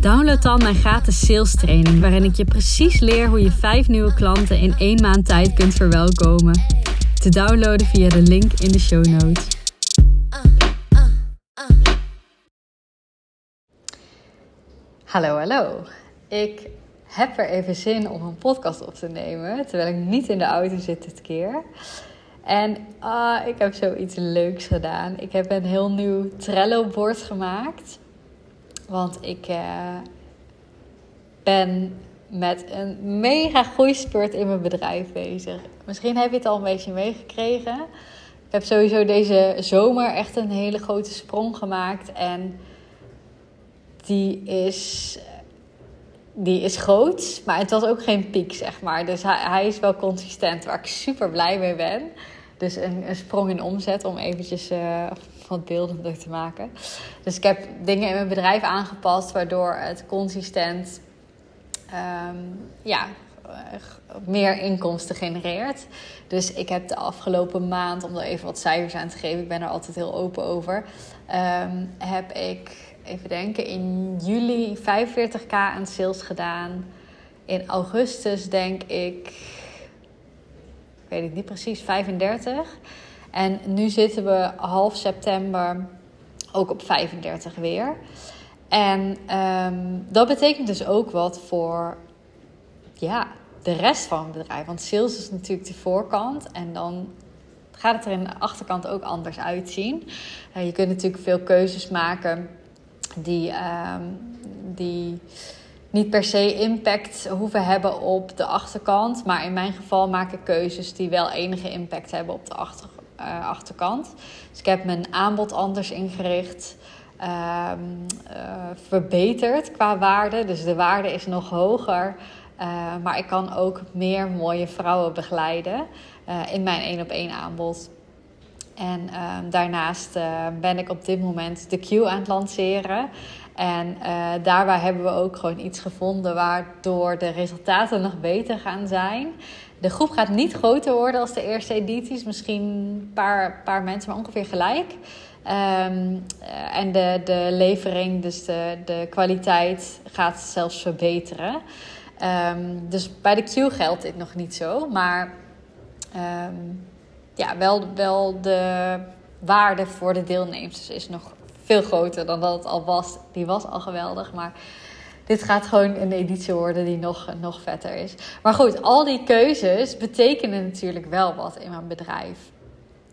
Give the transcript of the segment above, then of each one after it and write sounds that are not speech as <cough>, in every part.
download dan mijn gratis sales training, waarin ik je precies leer hoe je vijf nieuwe klanten in één maand tijd kunt verwelkomen. Te downloaden via de link in de show notes. Hallo, hallo. Ik heb er even zin om een podcast op te nemen, terwijl ik niet in de auto zit dit keer. En ah, ik heb zoiets leuks gedaan. Ik heb een heel nieuw Trello-bord gemaakt. Want ik uh, ben met een mega groeispurt in mijn bedrijf bezig. Misschien heb je het al een beetje meegekregen. Ik heb sowieso deze zomer echt een hele grote sprong gemaakt. En die is, die is groot, maar het was ook geen piek, zeg maar. Dus hij, hij is wel consistent, waar ik super blij mee ben. Dus een, een sprong in omzet om eventjes uh, wat beeldender te maken. Dus ik heb dingen in mijn bedrijf aangepast waardoor het consistent um, ja, meer inkomsten genereert. Dus ik heb de afgelopen maand, om er even wat cijfers aan te geven, ik ben er altijd heel open over, um, heb ik, even denken, in juli 45k aan sales gedaan. In augustus denk ik weet ik niet precies, 35. En nu zitten we half september ook op 35 weer. En um, dat betekent dus ook wat voor ja, de rest van het bedrijf. Want sales is natuurlijk de voorkant en dan gaat het er in de achterkant ook anders uitzien. Uh, je kunt natuurlijk veel keuzes maken die, um, die niet per se impact hoeven hebben op de achterkant. Maar in mijn geval maak ik keuzes die wel enige impact hebben op de achter, uh, achterkant. Dus ik heb mijn aanbod anders ingericht. Uh, uh, verbeterd qua waarde. Dus de waarde is nog hoger. Uh, maar ik kan ook meer mooie vrouwen begeleiden in mijn één op één aanbod. En ehm, daarnaast ben ik op dit moment de Q aan het lanceren. En uh, daarbij hebben we ook gewoon iets gevonden waardoor de resultaten nog beter gaan zijn. De groep gaat niet groter worden als de eerste edities, misschien een paar, paar mensen, maar ongeveer gelijk. Um, uh, en de, de levering, dus de, de kwaliteit, gaat zelfs verbeteren. Um, dus bij de Q geldt dit nog niet zo, maar um, ja, wel, wel de waarde voor de deelnemers is nog veel groter dan dat het al was. Die was al geweldig, maar dit gaat gewoon een editie worden die nog, nog vetter is. Maar goed, al die keuzes betekenen natuurlijk wel wat in mijn bedrijf.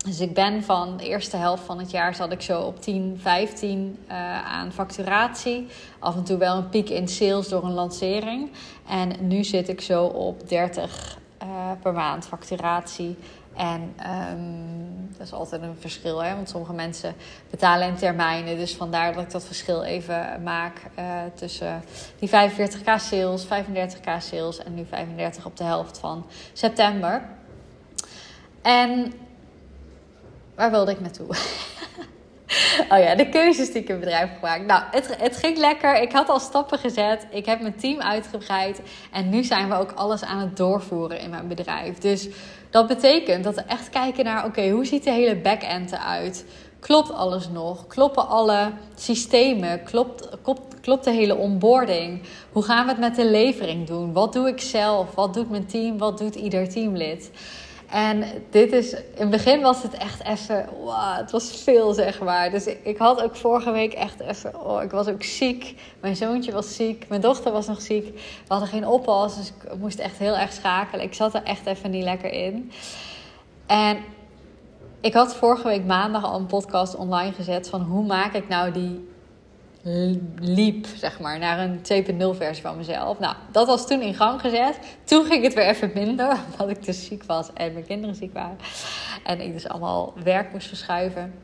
Dus ik ben van de eerste helft van het jaar zat ik zo op 10, 15 uh, aan facturatie. Af en toe wel een piek in sales door een lancering. En nu zit ik zo op 30 uh, per maand facturatie. En um, dat is altijd een verschil, hè? want sommige mensen betalen in termijnen. Dus vandaar dat ik dat verschil even maak uh, tussen die 45k sales, 35k sales en nu 35 op de helft van september. En waar wilde ik naartoe? <laughs> Oh ja, de keuzes die ik in het bedrijf gemaakt. Nou, het, het ging lekker. Ik had al stappen gezet. Ik heb mijn team uitgebreid. En nu zijn we ook alles aan het doorvoeren in mijn bedrijf. Dus dat betekent dat we echt kijken naar: oké, hoe ziet de hele back-end eruit? Klopt alles nog? Kloppen alle systemen? Klopt, klopt, klopt de hele onboarding? Hoe gaan we het met de levering doen? Wat doe ik zelf? Wat doet mijn team? Wat doet ieder teamlid? En dit is, in het begin was het echt even, wow, het was veel zeg maar. Dus ik, had ook vorige week echt even, oh, ik was ook ziek. Mijn zoontje was ziek, mijn dochter was nog ziek. We hadden geen oppas, dus ik moest echt heel erg schakelen. Ik zat er echt even niet lekker in. En ik had vorige week maandag al een podcast online gezet van hoe maak ik nou die liep, zeg maar, naar een 2.0 versie van mezelf. Nou, dat was toen in gang gezet. Toen ging het weer even minder, <laughs> omdat ik dus ziek was en mijn kinderen ziek waren. En ik dus allemaal werk moest verschuiven.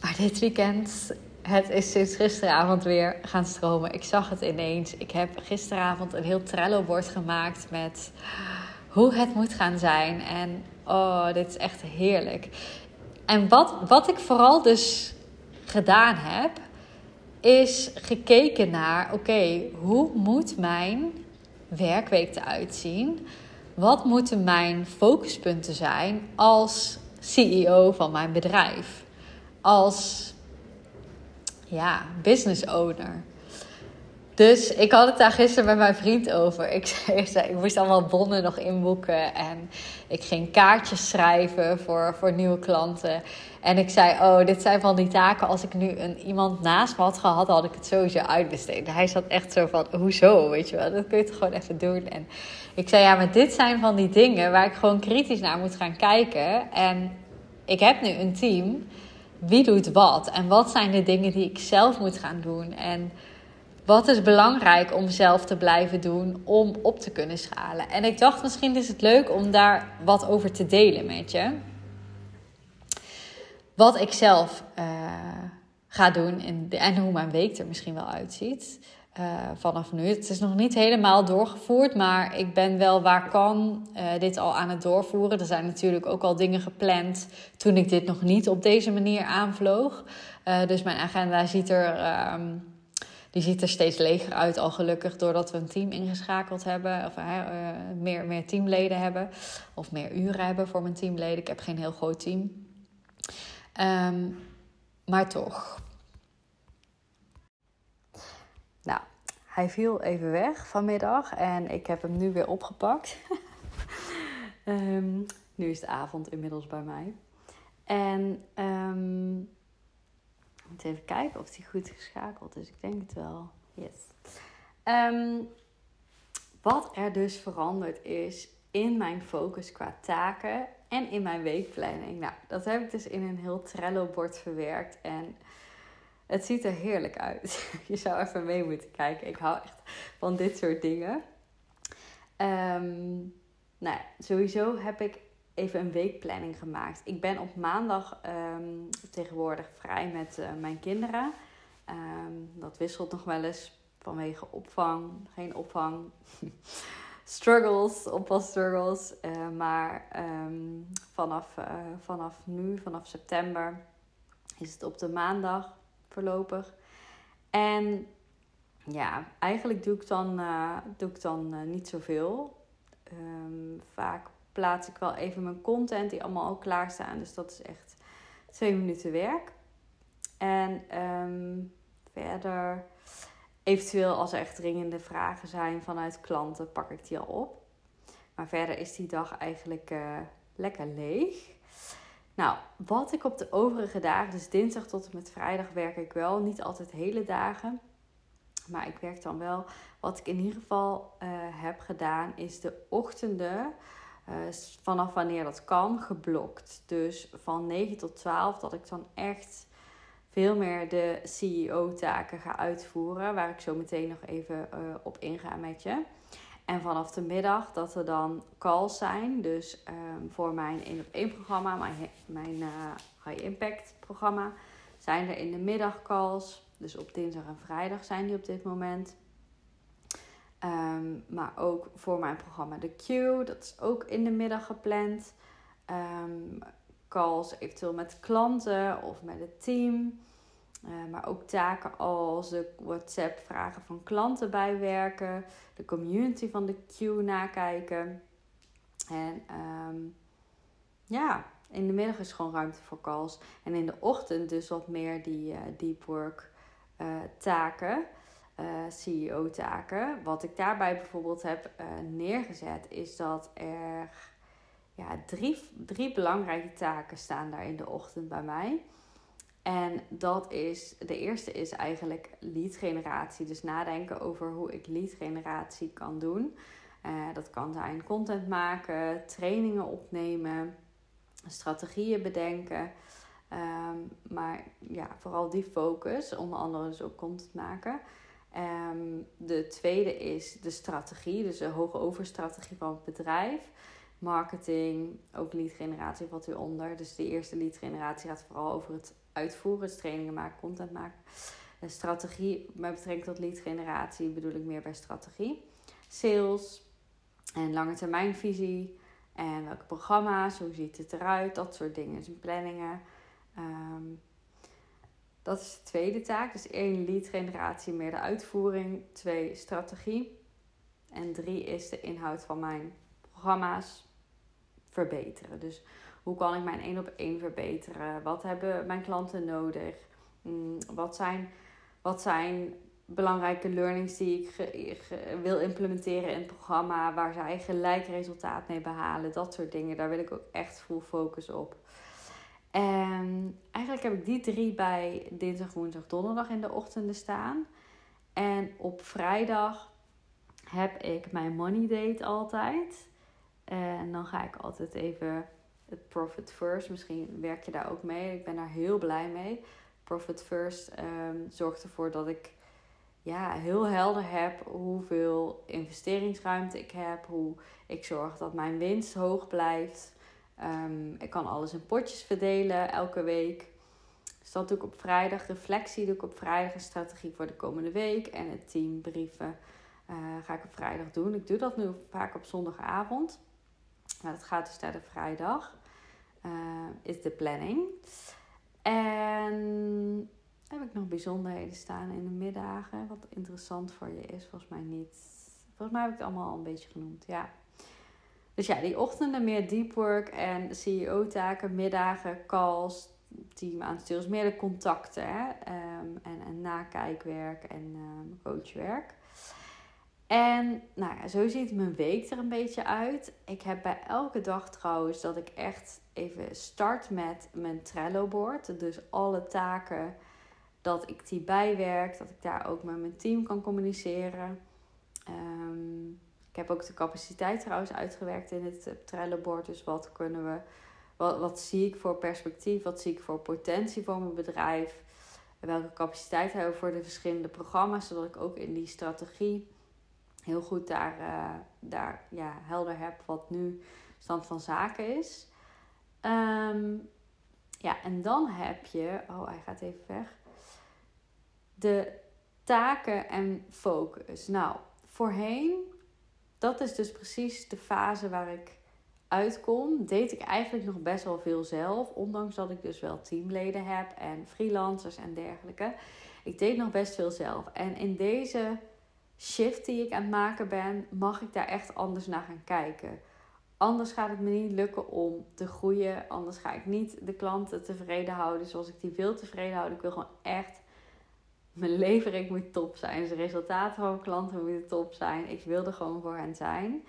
Maar dit weekend het is sinds gisteravond weer gaan stromen. Ik zag het ineens. Ik heb gisteravond een heel Trello-bord gemaakt met hoe het moet gaan zijn. En oh, dit is echt heerlijk. En wat, wat ik vooral dus gedaan heb, is gekeken naar: oké, hoe moet mijn werkweek eruit zien? Wat moeten mijn focuspunten zijn als CEO van mijn bedrijf? Als ja, business owner. Dus ik had het daar gisteren met mijn vriend over. <laughs> Ik, zei, ik moest allemaal bonnen nog inboeken. En ik ging kaartjes schrijven voor, voor nieuwe klanten. En ik zei, oh, dit zijn van die taken. Als ik nu een, iemand naast me had gehad, had ik het sowieso uitbesteed. Hij zat echt zo van, hoezo, weet je wel. Dat kun je toch gewoon even doen. En ik zei, ja, maar dit zijn van die dingen waar ik gewoon kritisch naar moet gaan kijken. En ik heb nu een team. Wie doet wat? En wat zijn de dingen die ik zelf moet gaan doen? En wat is belangrijk om zelf te blijven doen om op te kunnen schalen? En ik dacht, misschien is het leuk om daar wat over te delen met je. Wat ik zelf uh, ga doen en, hoe mijn week er misschien wel uitziet. Uh, vanaf nu. Het is nog niet helemaal doorgevoerd, maar ik ben wel waar kan uh, dit al aan het doorvoeren. Er zijn natuurlijk ook al dingen gepland toen ik dit nog niet op deze manier aanvloog. Dus mijn agenda ziet er um, die ziet er steeds leger uit, al gelukkig, doordat we een team ingeschakeld hebben. Of uh, meer, meer teamleden hebben. Of meer uren hebben voor mijn teamleden. Ik heb geen heel groot team. Um, maar toch. Nou, hij viel even weg vanmiddag en ik heb hem nu weer opgepakt. um, <laughs> nu is de avond inmiddels bij mij. En um, moet even kijken of die goed geschakeld is. Ik denk het wel. Yes. Um, wat er dus veranderd is in mijn focus qua taken en in mijn weekplanning. Nou, dat heb ik dus in een heel Trello-bord verwerkt. En het ziet er heerlijk uit. <laughs> Je zou even mee moeten kijken. Ik hou echt van dit soort dingen. Um, nou, sowieso heb ik even een weekplanning gemaakt. Ik ben op maandag um, tegenwoordig vrij met uh, mijn kinderen. Um, dat wisselt nog wel eens vanwege opvang, geen opvang. <laughs> struggles, oppasstruggles. Uh, maar um, vanaf, uh, vanaf nu, vanaf september, is het op de maandag voorlopig. En ja, eigenlijk doe ik dan, doe ik dan niet zoveel. Um, vaak plaats ik wel even mijn content die allemaal al klaarstaan. Dus dat is echt twee minuten werk. En um, verder, eventueel als er echt dringende vragen zijn vanuit klanten, pak ik die al op. Maar verder is die dag eigenlijk uh, lekker leeg. Nou, wat ik op de overige dagen, dus dinsdag tot en met vrijdag, werk ik wel. Niet altijd hele dagen. Maar ik werk dan wel. Wat ik in ieder geval uh, heb gedaan, is de ochtenden uh, vanaf wanneer dat kan, geblokt. Dus van 9 tot 12 dat ik dan echt veel meer de CEO-taken ga uitvoeren. Waar ik zo meteen nog even uh, op inga met je. En vanaf de middag dat er dan calls zijn. Dus um, voor mijn 1 op 1 programma, mijn, mijn uh, High Impact programma, zijn er in de middag calls. Dus op dinsdag en vrijdag zijn die op dit moment. Um, maar ook voor mijn programma The Q, dat is ook in de middag gepland. Um, calls eventueel met klanten of met het team. Uh, maar ook taken als de WhatsApp-vragen van klanten bijwerken, de community van de Q nakijken. En ja, in de middag is gewoon ruimte voor calls. En in de ochtend dus wat meer die uh, deep work uh, taken. Uh, CEO-taken. Wat ik daarbij bijvoorbeeld heb uh, neergezet, is dat er ja, drie, drie belangrijke taken staan daar in de ochtend bij mij. En dat is, de eerste is eigenlijk lead generatie. Dus nadenken over hoe ik lead generatie kan doen. Uh, dat kan zijn content maken, trainingen opnemen, strategieën bedenken. Um, maar ja, vooral die focus, onder andere dus ook content maken. Um, de tweede is de strategie, dus de hoge overstrategie van het bedrijf. Marketing, ook lead generatie valt hieronder. Dus de eerste lead generatie gaat vooral over het uitvoeren. Dus trainingen maken, content maken. De strategie met betrekking tot lead generatie bedoel ik meer bij strategie. Sales en lange termijn visie. En welke programma's, hoe ziet het eruit, dat soort dingen. Dus planningen. Ehm, dat is de tweede taak. Dus één, lead generatie, meer de uitvoering. Twee, strategie. En drie is de inhoud van mijn programma's verbeteren. Dus hoe kan ik mijn één op één verbeteren? Wat hebben mijn klanten nodig? Mm, wat zijn, wat zijn belangrijke learnings die ik wil implementeren in het programma, waar zij gelijk resultaat mee behalen, dat soort dingen. Daar wil ik ook echt full focus op. En eigenlijk heb ik die drie bij dinsdag, woensdag, donderdag in de ochtenden staan. En op vrijdag heb ik mijn money date altijd. En dan ga ik altijd even het Profit First. Misschien werk je daar ook mee. Ik ben daar heel blij mee. Profit First um, zorgt ervoor dat ik ja, heel helder heb hoeveel investeringsruimte ik heb. Hoe ik zorg dat mijn winst hoog blijft. Um, ik kan alles in potjes verdelen elke week. Dus dat doe ik op vrijdag. Reflectie doe ik op vrijdag. Een strategie voor de komende week. En het teambrieven uh, ga ik op vrijdag doen. Ik doe dat nu vaak op zondagavond. Maar dat gaat dus naar de vrijdag. Uh, is de planning. En heb ik nog bijzonderheden staan in de middagen. Wat interessant voor je is, volgens mij niet. Volgens mij heb ik het allemaal al een beetje genoemd. Ja. Dus ja, die ochtenden meer deep work en CEO-taken, middagen, calls, team aansturen, meer de contacten hè? Um, en, en nakijkwerk en um, coachwerk. En nou ja, zo ziet mijn week er een beetje uit. Ik heb bij elke dag trouwens dat ik echt even start met mijn Trello-board. Dus alle taken, dat ik die bijwerk, dat ik daar ook met mijn team kan communiceren. Um, ik heb ook de capaciteit trouwens uitgewerkt in het Trello-board. Dus wat kunnen we, wat, wat zie ik voor perspectief, wat zie ik voor potentie voor mijn bedrijf. welke capaciteit hebben we voor de verschillende programma's, zodat ik ook in die strategie heel goed daar, uh, daar ja, helder heb wat nu stand van zaken is. Um, ja, en dan heb je, oh hij gaat even weg, de taken en focus. Nou, voorheen dat is dus precies de fase waar ik uitkom. Deed ik eigenlijk nog best wel veel zelf. Ondanks dat ik dus wel teamleden heb en freelancers en dergelijke. Ik deed nog best veel zelf. En in deze shift die ik aan het maken ben, mag ik daar echt anders naar gaan kijken. Anders gaat het me niet lukken om te groeien. Anders ga ik niet de klanten tevreden houden zoals ik die wil tevreden houden. Ik wil gewoon echt mijn levering moet top zijn. Dus de resultaten van mijn klanten moeten top zijn. Ik wil er gewoon voor hen zijn.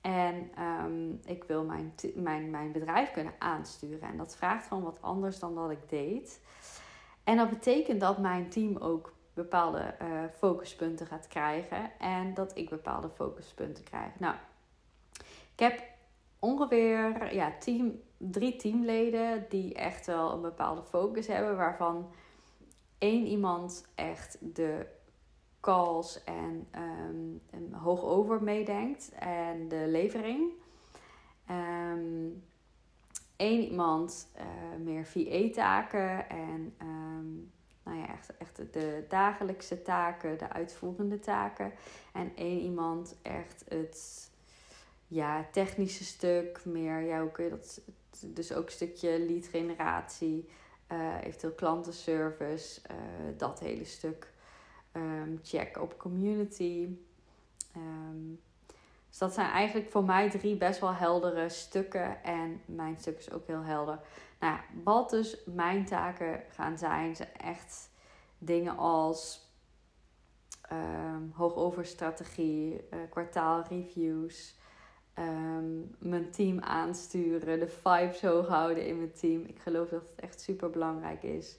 En um, ik wil mijn, mijn, mijn bedrijf kunnen aansturen. En dat vraagt gewoon wat anders dan dat ik deed. En dat betekent dat mijn team ook bepaalde uh, focuspunten gaat krijgen. En dat ik bepaalde focuspunten krijg. Nou, ik heb ongeveer ja, team, drie teamleden die echt wel een bepaalde focus hebben. Waarvan één iemand echt de calls en um, hoog over meedenkt en de levering. Um, iemand uh, meer VA-taken en um, nou ja, echt, echt de dagelijkse taken, de uitvoerende taken. En één iemand echt het ja, technische stuk, meer, ja, kun je dat, dus ook een stukje lead generatie, eventueel klantenservice, uh, dat hele stuk. Um, check op community. Um, dus dat zijn eigenlijk voor mij drie best wel heldere stukken. En mijn stuk is ook heel helder. Nou ja, wat dus mijn taken gaan zijn, zijn echt dingen als um, hoogoverstrategie, uh, kwartaalreviews, um, mijn team aansturen, de vibes hoog houden in mijn team. Ik geloof dat het echt super belangrijk is.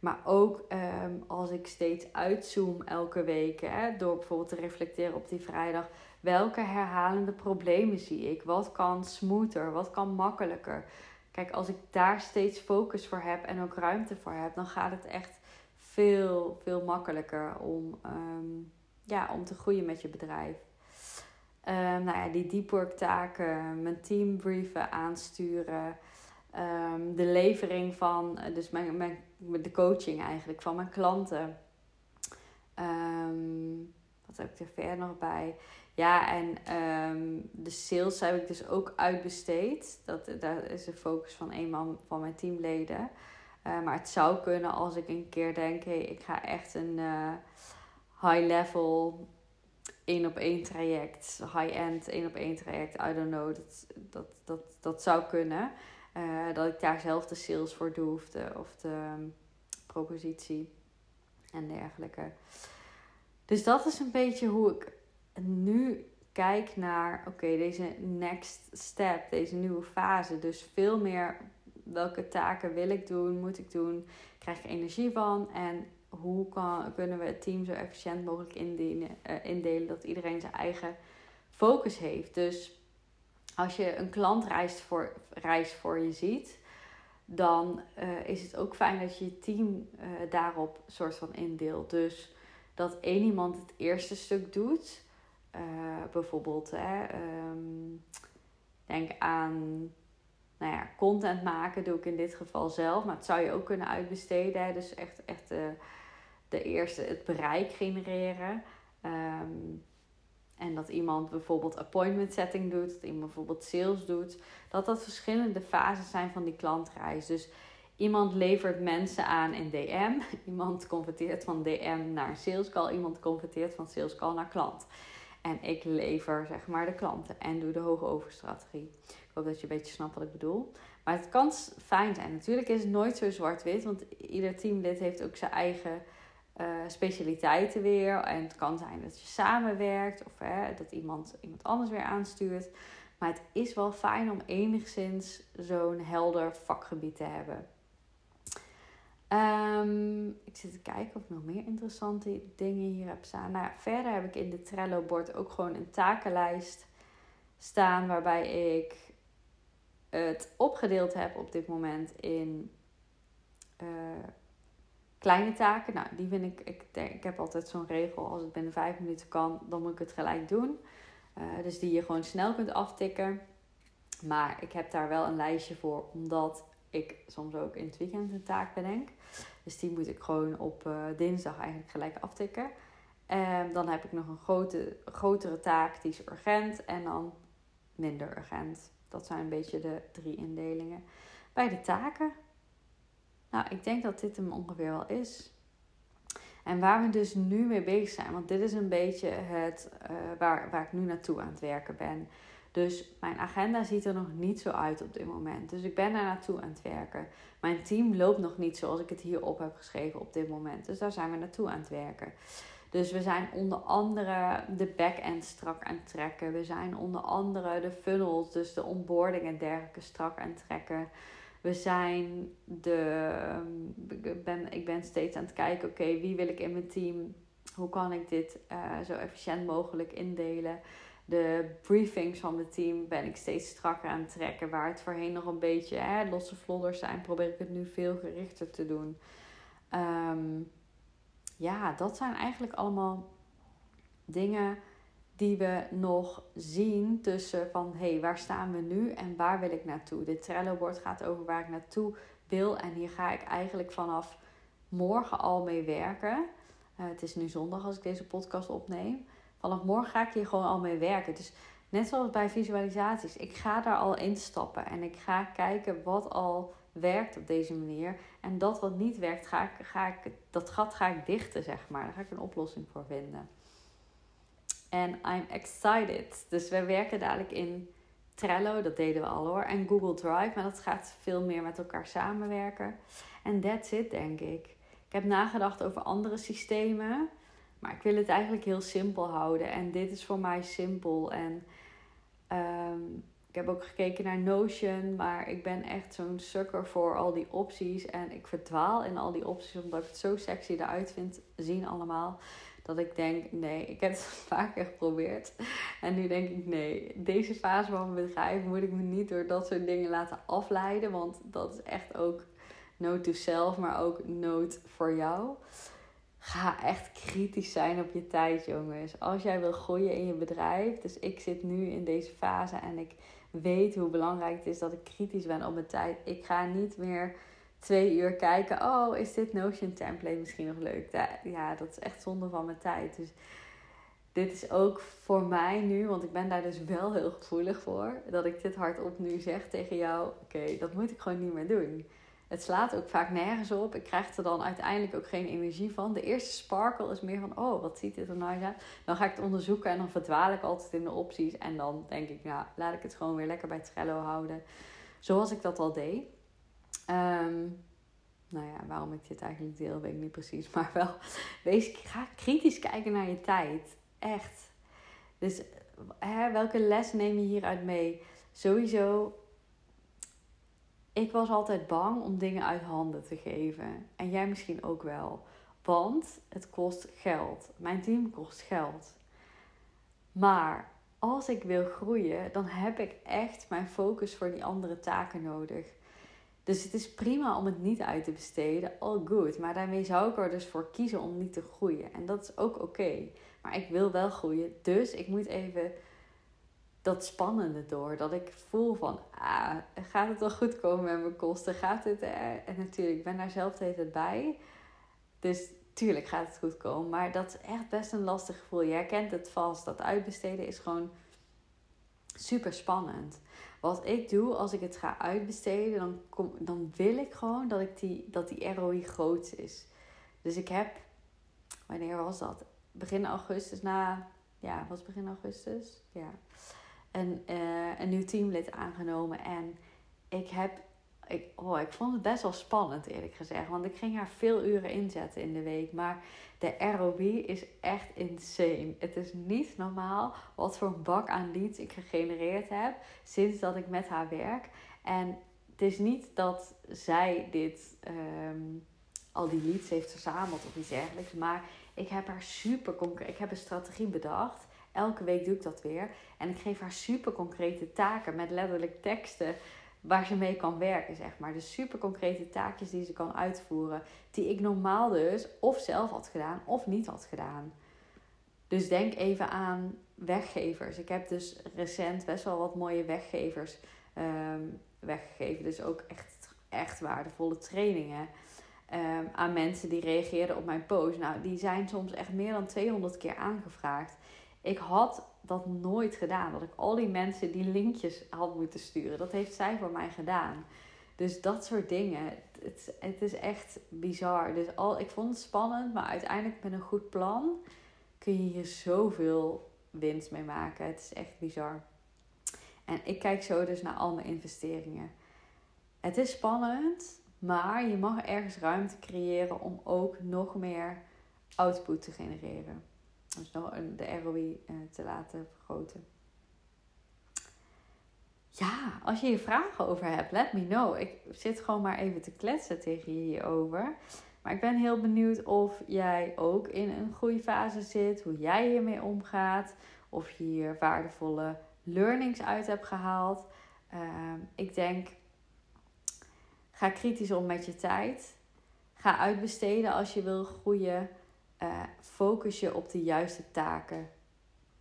Maar ook um, als ik steeds uitzoom elke week, hè, door bijvoorbeeld te reflecteren op die vrijdag, welke herhalende problemen zie ik? Wat kan smoother? Wat kan makkelijker? Kijk, als ik daar steeds focus voor heb en ook ruimte voor heb, dan gaat het echt veel, veel makkelijker om, um, ja, om te groeien met je bedrijf. Um, nou ja, die deep work taken, mijn team brieven, aansturen. Ehm, de levering van, uh, dus mijn, mijn, de coaching eigenlijk van mijn klanten. Ehm, wat heb ik er verder nog bij? Ja, en de sales heb ik dus ook uitbesteed. Dat, daar is de focus van een man van mijn teamleden. Maar het zou kunnen als ik een keer denk: hey, ik ga echt een uh, high-level één op één traject, high-end één op één traject, I don't know. Dat, dat, dat, dat zou kunnen. Uh, dat ik daar zelf de sales voor doe of de, of de um, propositie en dergelijke. Dus dat is een beetje hoe ik nu kijk naar, oké, deze next step, deze nieuwe fase. Dus veel meer welke taken wil ik doen, moet ik doen, krijg ik energie van en hoe kan, kunnen we het team zo efficiënt mogelijk indelen, uh, indelen dat iedereen zijn eigen focus heeft. Dus als je een klantreis voor, reis voor je ziet, dan uh, is het ook fijn dat je je team uh, daarop soort van indeelt. Dus dat één iemand het eerste stuk doet. Bijvoorbeeld, hè, um, denk aan nou ja, content maken, doe ik in dit geval zelf. Maar het zou je ook kunnen uitbesteden. Dus echt, echt de, de eerste, het bereik genereren. Um, en dat iemand bijvoorbeeld appointment setting doet, dat iemand bijvoorbeeld sales doet. Dat dat verschillende fases zijn van die klantreis. Dus iemand levert mensen aan in DM. <laughs> Iemand converteert van DM naar sales call. Iemand converteert van sales call naar klant. En ik lever zeg maar de klanten en doe de hoge overstrategie. Ik hoop dat je een beetje snapt wat ik bedoel. Maar het kan fijn zijn. Natuurlijk is het nooit zo zwart-wit. Want ieder teamlid heeft ook zijn eigen uh, specialiteiten weer. En het kan zijn dat je samenwerkt of hè, dat iemand iemand anders weer aanstuurt. Maar het is wel fijn om enigszins zo'n helder vakgebied te hebben. Um, ik zit te kijken of ik nog meer interessante dingen hier heb staan. Nou, verder heb ik in de Trello-bord ook gewoon een takenlijst staan waarbij ik het opgedeeld heb op dit moment in uh, kleine taken. Nou, die vind ik, ik, ik heb altijd zo'n regel, als het binnen vijf minuten kan, dan moet ik het gelijk doen. Uh, dus die je gewoon snel kunt aftikken. Maar ik heb daar wel een lijstje voor, omdat ik soms ook in het weekend een taak bedenk. Dus die moet ik gewoon op uh, dinsdag eigenlijk gelijk aftikken. En dan heb ik nog een grote, grotere taak, die is urgent. En dan minder urgent. Dat zijn een beetje de drie indelingen. Bij de taken. Nou, ik denk dat dit hem ongeveer wel is. En waar we dus nu mee bezig zijn, want dit is een beetje het uh, waar, waar ik nu naartoe aan het werken ben. Dus mijn agenda ziet er nog niet zo uit op dit moment. Dus ik ben daar naartoe aan het werken. Mijn team loopt nog niet zoals ik het hierop heb geschreven op dit moment. Dus daar zijn we naartoe aan het werken. Dus we zijn onder andere de back-end strak aan het trekken. We zijn onder andere de funnels, dus de onboarding en dergelijke strak aan het trekken. We zijn de. Ik ben, ik ben steeds aan het kijken, oké, wie wil ik in mijn team? Hoe kan ik dit uh, zo efficiënt mogelijk indelen? De briefings van het team ben ik steeds strakker aan het trekken. Waar het voorheen nog een beetje hè, losse vlodders zijn, probeer ik het nu veel gerichter te doen. Um, ja, dat zijn eigenlijk allemaal dingen die we nog zien tussen van hé, hey, waar staan we nu en waar wil ik naartoe? Dit Trello-bord gaat over waar ik naartoe wil en hier ga ik eigenlijk vanaf morgen al mee werken. Uh, het is nu zondag als ik deze podcast opneem vanaf morgen ga ik hier gewoon al mee werken. Dus net zoals bij visualisaties, ik ga daar al instappen en ik ga kijken wat al werkt op deze manier. En dat wat niet werkt, ga ik, ga ik, dat gat ga ik dichten, zeg maar. Daar ga ik een oplossing voor vinden. En I'm excited. Dus we werken dadelijk in Trello, dat deden we al hoor. En Google Drive, maar dat gaat veel meer met elkaar samenwerken. En that's it, denk ik. Ik heb nagedacht over andere systemen. Maar ik wil het eigenlijk heel simpel houden. En dit is voor mij simpel. En um, ik heb ook gekeken naar Notion. Maar ik ben echt zo'n sucker voor al die opties. En ik verdwaal in al die opties. Omdat ik het zo sexy eruit vind zien allemaal. Dat ik denk, nee, ik heb het <laughs> vaker geprobeerd. En nu denk ik, nee, deze fase van mijn bedrijf moet ik me niet door dat soort dingen laten afleiden. Want dat is echt ook note to self, maar ook note voor jou. Ga echt kritisch zijn op je tijd, jongens. Als jij wil groeien in je bedrijf. Dus ik zit nu in deze fase en ik weet hoe belangrijk het is dat ik kritisch ben op mijn tijd. Ik ga niet meer twee uur kijken. Oh, is dit Notion template misschien nog leuk? Ja, dat is echt zonde van mijn tijd. Dus dit is ook voor mij nu, want ik ben daar dus wel heel gevoelig voor, dat ik dit hardop nu zeg tegen jou: oké, dat moet ik gewoon niet meer doen. Het slaat ook vaak nergens op. Ik krijg er dan uiteindelijk ook geen energie van. De eerste sparkle is meer van: oh, wat ziet dit er nou uit? Dan ga ik het onderzoeken en dan verdwaal ik altijd in de opties. En dan denk ik: nou, laat ik het gewoon weer lekker bij Trello houden. Zoals ik dat al deed. Um, nou ja, waarom ik dit eigenlijk deel, weet ik niet precies. <laughs> Maar wel, wees, ga kritisch kijken naar je tijd. Echt. Dus hè, welke les neem je hieruit mee? Sowieso, ik was altijd bang om dingen uit handen te geven. En jij misschien ook wel. Want het kost geld. Mijn team kost geld. Maar als ik wil groeien, dan heb ik echt mijn focus voor die andere taken nodig. Dus het is prima om het niet uit te besteden, all good. Maar daarmee zou ik er dus voor kiezen om niet te groeien. En dat is ook oké. Maar ik wil wel groeien, dus ik moet even dat spannende door. Dat ik voel van, ah, gaat het wel goed komen met mijn kosten? Gaat het er? En natuurlijk, ik ben daar zelf hele bij. Dus tuurlijk gaat het goed komen. Maar dat is echt best een lastig gevoel. Jij kent het vast. Dat uitbesteden is gewoon super spannend. Wat ik doe als ik het ga uitbesteden, dan, kom, dan wil ik gewoon dat, ik die, dat die ROI groot is. Dus ik heb, wanneer was dat? Begin augustus, na, ja, was begin augustus? Ja. Een, uh, een nieuw teamlid aangenomen. En ik heb ik, oh, ik vond het best wel spannend, eerlijk gezegd. Want ik ging haar veel uren inzetten in de week. Maar de ROB is echt insane. Het is niet normaal wat voor een bak aan leads ik gegenereerd heb sinds dat ik met haar werk. En het is niet dat zij dit, ehm, al die leads heeft verzameld of iets dergelijks. Maar ik heb haar super concreet. Ik heb een strategie bedacht. Elke week doe ik dat weer. En ik geef haar super concrete taken met letterlijk teksten waar ze mee kan werken, zeg maar. Dus super concrete taakjes die ze kan uitvoeren. Die ik normaal dus of zelf had gedaan of niet had gedaan. Dus denk even aan weggevers. Ik heb dus recent best wel wat mooie weggevers um, weggegeven. Dus ook echt, echt waardevolle trainingen. Um, aan mensen die reageerden op mijn post. Nou, die zijn soms echt meer dan 200 keer aangevraagd. Ik had dat nooit gedaan. Dat ik al die mensen die linkjes had moeten sturen. Dat heeft zij voor mij gedaan. Dus dat soort dingen. Het, het is echt bizar. Dus al, ik vond het spannend, maar uiteindelijk met een goed plan kun je hier zoveel winst mee maken. Het is echt bizar. En ik kijk zo dus naar al mijn investeringen. Het is spannend, maar je mag ergens ruimte creëren om ook nog meer output te genereren. Dus de ROI eh, te laten vergroten. Ja, als je hier vragen over hebt, let me know. Ik zit gewoon maar even te kletsen tegen je hierover. Maar ik ben heel benieuwd of jij ook in een groeifase zit, hoe jij hiermee omgaat, of je hier waardevolle learnings uit hebt gehaald. Ehm, ik denk, ga kritisch om met je tijd. Ga uitbesteden als je wil groeien uh, focus je op de juiste taken.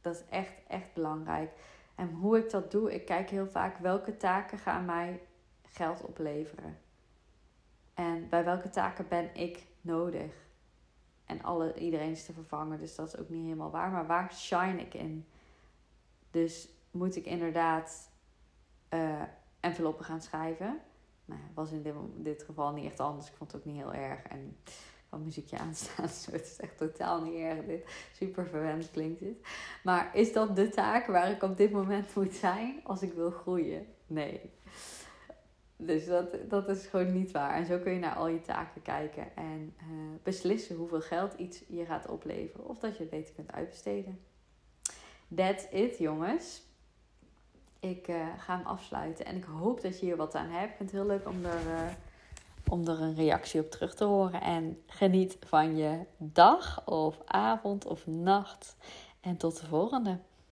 Dat is echt, echt belangrijk. En hoe ik dat doe, ik kijk heel vaak welke taken gaan mij geld opleveren. En bij welke taken ben ik nodig? En alle, iedereen is te vervangen, dus dat is ook niet helemaal waar. Maar waar shine ik in? Dus moet ik inderdaad uh, enveloppen gaan schrijven? Nou, was in dit, dit geval niet echt anders. Ik vond het ook niet heel erg. En muziekje aanstaan. <laughs> het is echt totaal niet erg dit. Super verwend klinkt dit. Maar is dat de taak waar ik op dit moment moet zijn als ik wil groeien? Nee. Dus dat, dat is gewoon niet waar. En zo kun je naar al je taken kijken en uh, beslissen hoeveel geld iets je gaat opleveren. Of dat je het beter kunt uitbesteden. That's it, jongens. Ik uh, ga hem afsluiten en ik hoop dat je hier wat aan hebt. Ik vind het heel leuk om er. Uh, om er een reactie op terug te horen. En geniet van je dag of avond of nacht. En tot de volgende.